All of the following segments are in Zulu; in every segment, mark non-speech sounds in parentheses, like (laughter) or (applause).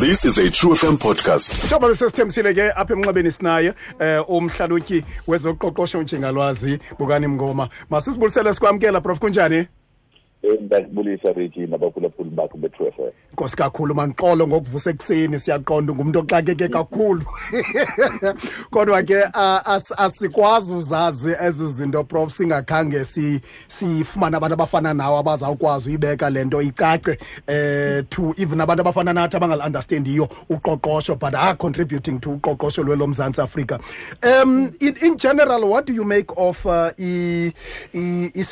This is a True FM podcast. Njengoba ke apha sinaye eh umhlalutyi wezoqoqosho njengalwazi bukani mngoma. Masisibulisele sikwamkela prof. Kunjani ngiyakubulisa Reggie nabaphulaphuli bakho be-True FM. Nkosi kakhulu manqolo ngokuvusa ekuseni siyaqonda ngumuntu oxakeke kakhulu. (laughs) Kodwa ke a- as- asikwazi uzazi ezi zinto prof singakhange si sifumane abantu abafana nawe abazawukwazi uyibeka lento icace eh to even abantu abafana nathi abangal-understandiyo uqoqosho but are contributing to uqoqosho lwelo mzantsi afrika um in, in general what do you make of uh, i, i, i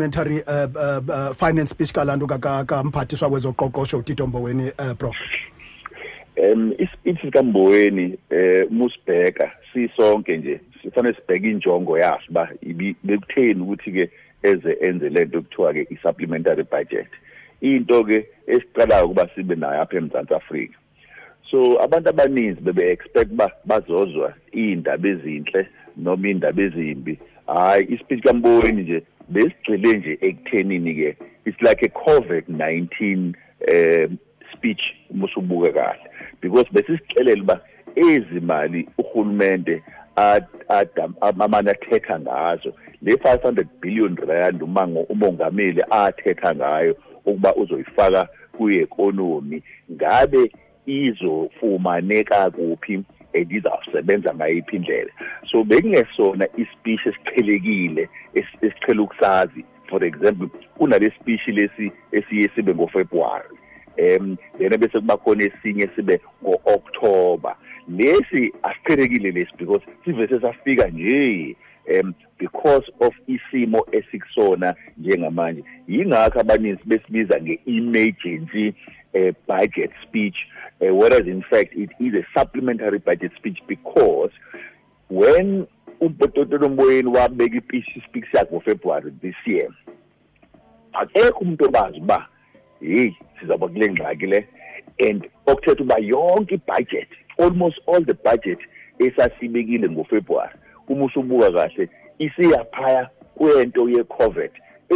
se-supplementary uh, uh, uh, finance speech kalanto kamphathiswa kwezoqoqosho utito mboweni uh, prof. Em ispeech sikamboweni eh musibheka sisonke nje sifanele sibheke injongo yaso ba bekutheni ukuthi ke eze enze lento ekuthiwa ke i-supplementary budget. Into ke esiqalayo ukuba sibe nayo apha eMzantsi Afrika. So abantu abaninzi bebe expect ba bazozwa indaba ezinhle noma indaba ezimbi. Hayi ispeech kamboweni nje besigcile nje ekuthenini ke it's like a covid 19 um speech musubuka kahle. Because besisixelela uba ezimali uhulumende amane athetha ngazo. Le 500 billion rand umango umongameli athetha ngayo ukuba uzoyifaka kwi-economy ngabe izofumaneka kuphi? And izawusebenza ngayiphi indlela. So bekungesona ispeech esiqhelekile esi- esiqhela ukusazi. For example kunale speech lesi esiye sibe ngofebruary um then bese kuba khona esinye sibe ngo-october. Lesi asiqhelekile lesi because sivese safika nje. Um because of isimo esikusona njengamanje. Yingakho abaninzi besibiza nge-emergency uh, budget speech uh, whereas in fact it is a supplementary budget speech because when ubhototolo mboyeni wabeka ipishi speech yakhe ngofebruary this year akekho umuntu obazi uba hey sizawuba kule ngxaki le and okuthetha uba yonke ibudget almost all the budget esasibekile ngofebruary uma usubuka kahle isiyaphaya kwento ye-covid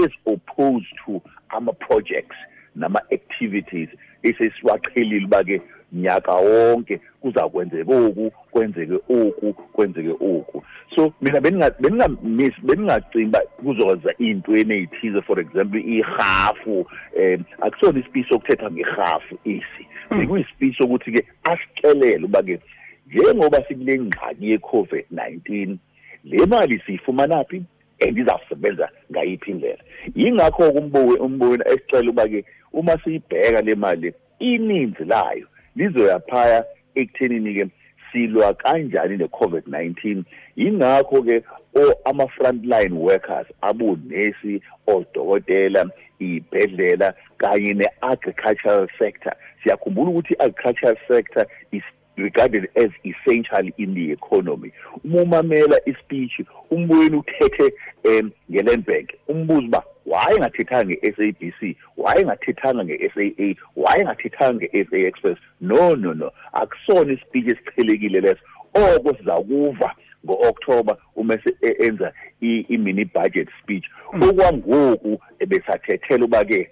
as opposed to ama-projects nama-activities esesiwaqhelile uba-ke nyaka wonke kuza kwenzeka oku kwenzeke oku kwenzeke oku. So mina beninga- beningamiss beningacimbi uba kuzoza iy'ntweni ey'thize for example ihafu um akusona ispeech sokuthetha ngehafu esi. Bekuyispeech sokuthi-ke asixelele uba-ke njengoba sikule ngxaki ye-covid-19 le mali siyifumanaphi and izawusebenza ngayiphi indlela? Yingakho-ke umbowe umbowena esicela uba-ke uma siyibheka le mali ininzi layo lizoyaphaya ekuthenini-ke silwa kanjani ne-covid-19 yingakho-ke o- ama-frontline workers abonesi odokotela iy'bhedlela kanye ne-agricultural sector. Siyakhumbula ukuthi i-agricultural sector is regarded as essential in the economy. Uma umamela ispeech umbuyeni uthethe um ngelandbank umbuzo uba why engathethanga nge-sabc why engathethanga nge-saa why engathethanga nge-sa express? No no no. Akusona ispeech esiqhelekile leso. Oko sizawukuva ngo-october uma se- e- enza i- i-mini budget speech. Okwangoku ebesathethela uba-ke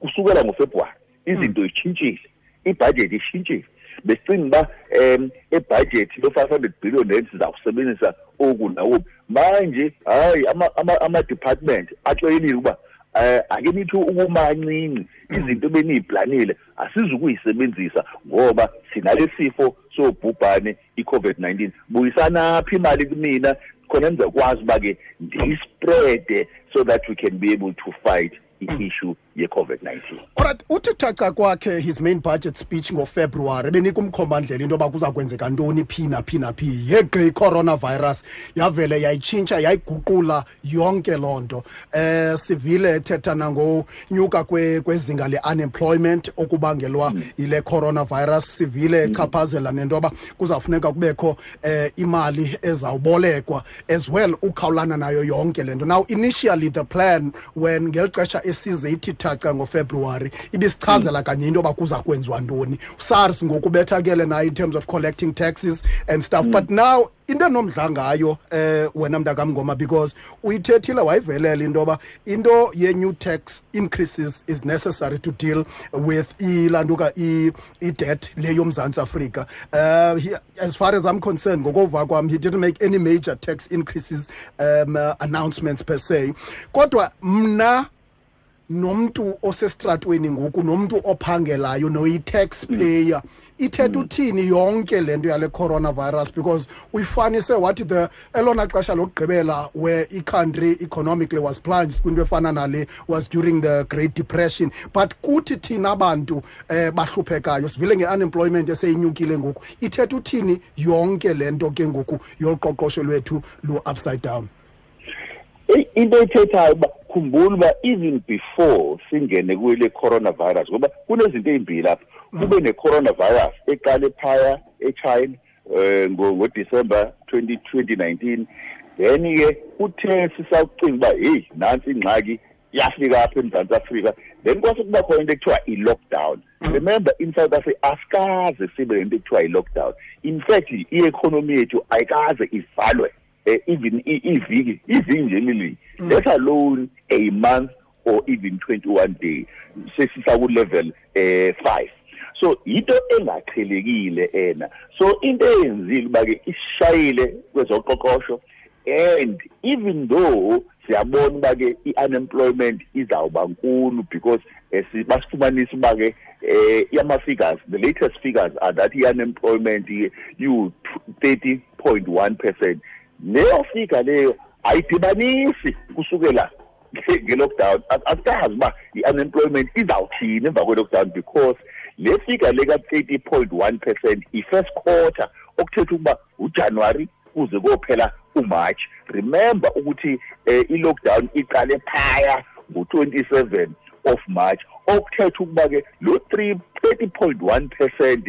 kusukela ngofebruwari izinto ishintshile ibudget ishintshile. Besicinga uba um ebudget lo-five hundred billion rand sizawusebenzisa oku nawoku manje ama- ama-department atshwayelile ukuba um ake nithi ukumancinci izinto beniyiplanile asizukuyisebenzisa ngoba sinale sifo sobhubhane i-covid-19 buyisanaphi imali kumina? Khona nizokwazi uba-ke ndiyisprede so that we can be able to fight. I-issue ye-covid-19 Alright uthi thaca kwakhe his main budget speech ngofebruwari benika umkhombandlela into yoba kuza kwenzeka ntoni phi naphi naphi yegqi i-coronavirus yavele yayitshintsha yayiguqula yonke loo nto. Eh sivile ethetha nangonyuka kwe- kwezinga le-unemployment okubangelwa yile coronavirus. Sivile echaphazela nento yoba kuzawufuneka kubekho eh imali ezawubolekwa as well ukhawulana nayo yonke le nto. Now initially the plan when ngeli xesha isize ithi thaca ngofebruwari ibisichazela kanye into yoba kuza kwenziwa ntoni. Sars ngokubethakele nayo in terms of collecting taxes and stuff mm. but now into enomdla ngayo eh wena mntakamngoma because uyithethile wayivelela into yoba into ye-new tax increases is necessary to deal with ilantuka i-debt le yomzantsi afrika. Uh, he, as far as i'm concerned ngokova kwam he didn't make any major tax increases um, uh, announcements per se. Kodwa mna nomuntu osestratweni ngoku nomuntu ophangelayo noyi-taxpayer. Ithetha uthini yonke le nto yale coronavirus? Because uyifanise wathi the elona xesha lokugqibela where i-country economically was plunged kwinto efana nale was during the great depression. But kuthi thina abantu eh bahluphekayo sivile nge-unemployment eseyinyukile ngoku ithetha uthini yonke le nto ke ngoku yoluqoqosho lwethu lu-upside down? Into ethethayo uba khumbula uba even before singene kule coronavirus ngoba kunezinto ey'mbili apha kube ne-coronavirus eqale phaya e-china um ngodisemba 2019 then-ke kuthe sisawucinga uba heyi nansi ingxaki yafika apha emzantsi afrika. Then kwase kuba khona into ekuthiwa i-lockdown. Remember in south africa asikaze sibe nento ekuthiwa i-lockdown. In fact i-economy yethu ayikaze ivalwe. uh, even iviki iviki nje lili let alone a month or even 21 day sesisa ku level eh 5 so into engaqhelekile ena. So into eyenzile bake isishayile kwezoqoqosho and even though siyabona bake i-unemployment izawuba nkulu because basifumanisa uba ke eh yama figures the latest figures are that i-unemployment you 30.1% leyo figure leyo ayidibanisi kusukela nge-lockdown. Asikazi uba i-unemployment izawuthini emva kwe-lockdown because le figure leka-thirty point one percent i-first quarter okuthetha ukuba ujanuwari kuze kophela umarch. Remember ukuthi um i-lockdown iqale phaya ngo-twenty-seven of march. Okuthetha ukuba-ke lo three thirty point one percent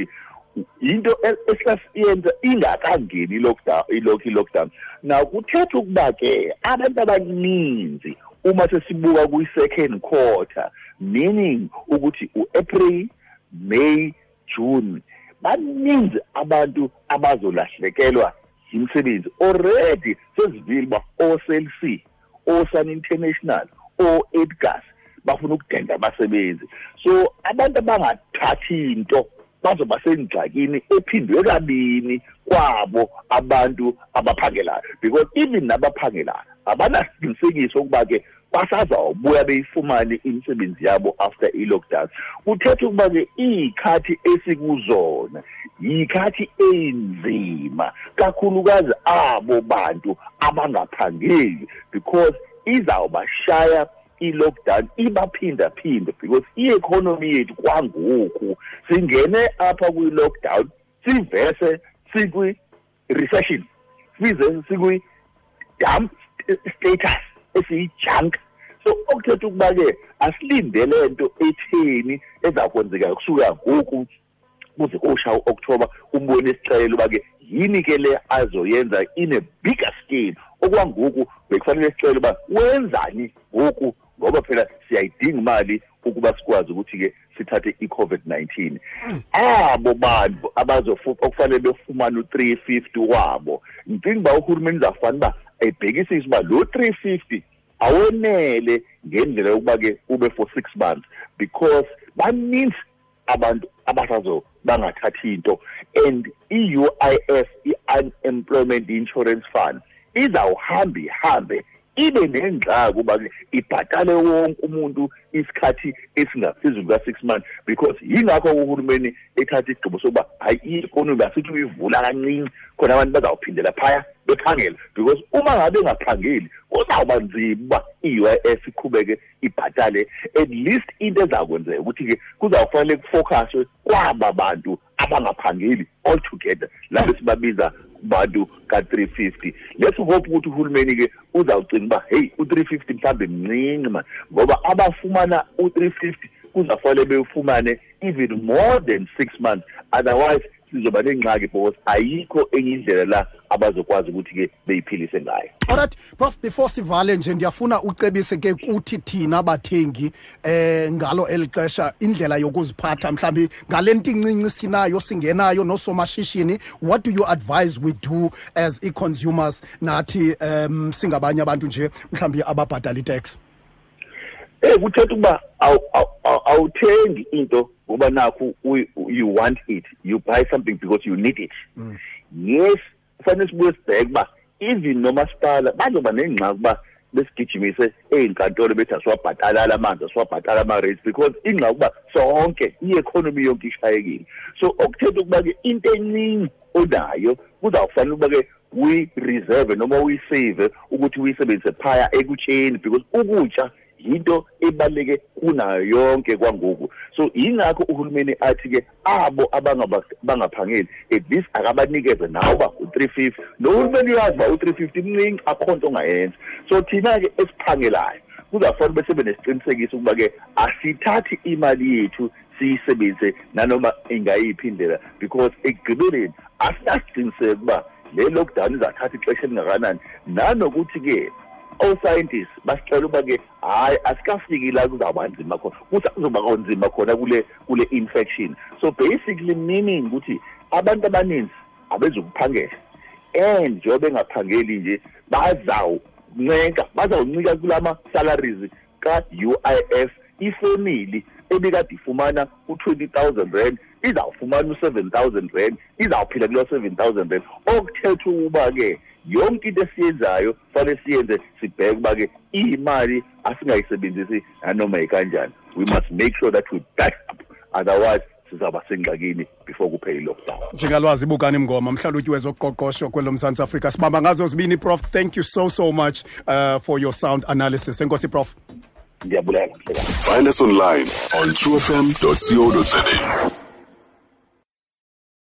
into esasiyenza ingakangeni i-lockdown ilokhu i-lockdown. Now kuthetha ukuba ke abantu abaninzi uma sesibuka kwi-second quarter meaning ukuthi u-april may june baninzi abantu abazolahlekelwa imisebenzi already sezivile uba o-cell c o-sun international o-edgas bafuna ukudenda abasebenzi. So abantu abangathathi into bazoba sengxakini ephindwe kabini kwabo abantu abaphangelayo. Because even nabaphangelayo abanasiqinisekiso ukuba ke basazawubuya beyifumane imisebenzi yabo after i-lockdown. Kuthetha ukuba ke iy'khathi esikuzona yikhathi enzima kakhulukazi abo bantu abangaphangeli because izawubashaya i-lockdown ibaphinda phinde because i-economy yethu kwangoku. Singene apha kwi-lockdown sivese sikwi-recession size sikwi-dump status esiyi-junk. So okuthetha ukuba ke asilindele nto etheni ezakwenzeka kusuka ngoku kuze koshaya u-october umbone isicelo uba ke yini ke le azoyenza in a bigger scale. Okwangoku bekufanele sicele uba wenzani ngoku ngoba phela siyayidinga imali ukuba sikwazi ukuthi-ke sithathe i-covid-19 abo bantu okufanele befumane u-three fifty wabo. Ngicinga uba uhulumeni uzafanele uba ebhekisise uba lo three fifty awenele ngendlela yokuba-ke ube for six months because baninzi abantu abasazo bangathathi into. And i-UIF i-unemployment insurance fund izawuhamba ihambe ibe nengxaki uba ibhatale wonke umuntu isikhathi esingaphezulu ka-six months because yingakho uhulumeni ethatha isigqibo sokuba hayi i-economy asithi uyivula kancinci khona abantu bazawuphindela phaya bephangela because uma ngabe engaphangeli kuzawuba nzima uba i-UIF iqhubeke ibhatale. At least into ezakwenzeka ukuthi-ke kuzawufanele kufocuswe kwaba bantu abangaphangeli all together labe sibabiza bantu ka-350 let's hope ukuthi uhulumeni-ke uzawugcina uba heyi u-350 mhlawumbe mncinci mani ngoba abafumana u-350 kuzafanele bewufumane even more than six months. Otherwise sizoba nengxaki because ayikho enye indlela la abazokwazi ukuthi-ke beyiphilise ngayo. Alright prof before sivale nje ndiyafuna ucebise ke kuthi thina bathengi eh ngalo elixesha indlela yokuziphatha. Mhlambi ngale nto incinci sinayo singenayo nosomashishini what do you advise we do as e-consumers nathi um singabanye abantu nje mhlambi ababhatala itax. Eh kuthetha ukuba awuthengi into ngoba nakho you want it you buy something because you need it. Yes kufanele sibuye sibheke uba even nomasipala bazoba nengxaki ukuba besigijimise ey'nkantolo bethi asiwabhatala amanzi asiwabhatala ama-rates because ingxaki ukuba sonke i-economy yonke ishayekile. So okuthetha ukuba-ke into eningi onayo kuzawufanele ukuba-ke uyi-reserve noma uyisave ukuthi uyisebenzise phaya ekutsheni because ukutya yinto ebaleke kunayo yonke kwangoku. So yingakho uhulumeni athi ke abo abangaphangeli at least akabanikeze nawo ba u350 nohulumeni uyazi ba u350 mningi akhonto ongayenza. So thina ke esiphangelayo kuzafanele bese benesiqinisekiso ukuba ke asithathi imali yethu siyisebenzise nanoma ingayiphi indlela because ekugqibeleni asinasiqiniseko ukuba le lockdown izathatha ixesha elingakanani. Nanokuthi ke o-scientists basicela uba ke hhayi asikafiki la kuzawuba nzima khona kuzoba konzima khona kule kule infection. So basically meaning ukuthi abantu abaninzi abezukuphangela and njengoba bengaphangeli nje bazawunceka bazawuncika kulama salaries ka-UIF ifamily ebikade ifumana u-20,000 rand izawufumana u-7,000 rand izawuphila kulo 7,000 rand. Okuthetha ukuba ke yonke into esiyenzayo fanele siyenze sibheke ukuba ke imali asingayisebenzisi nanoma yikanjani we must make sure that we back up otherwise sizaba sengxakini before kuphele i-lockdown. Njengalwazi ibukani mngoma mhlalutyi wezoqoqosho kwelo mzantsi afrika sibamba ngazo zibini prof? Thank you so so much uh, for your sound analysis. Enkosi prof. Ndiyabulela Find us online on truefm.co.za.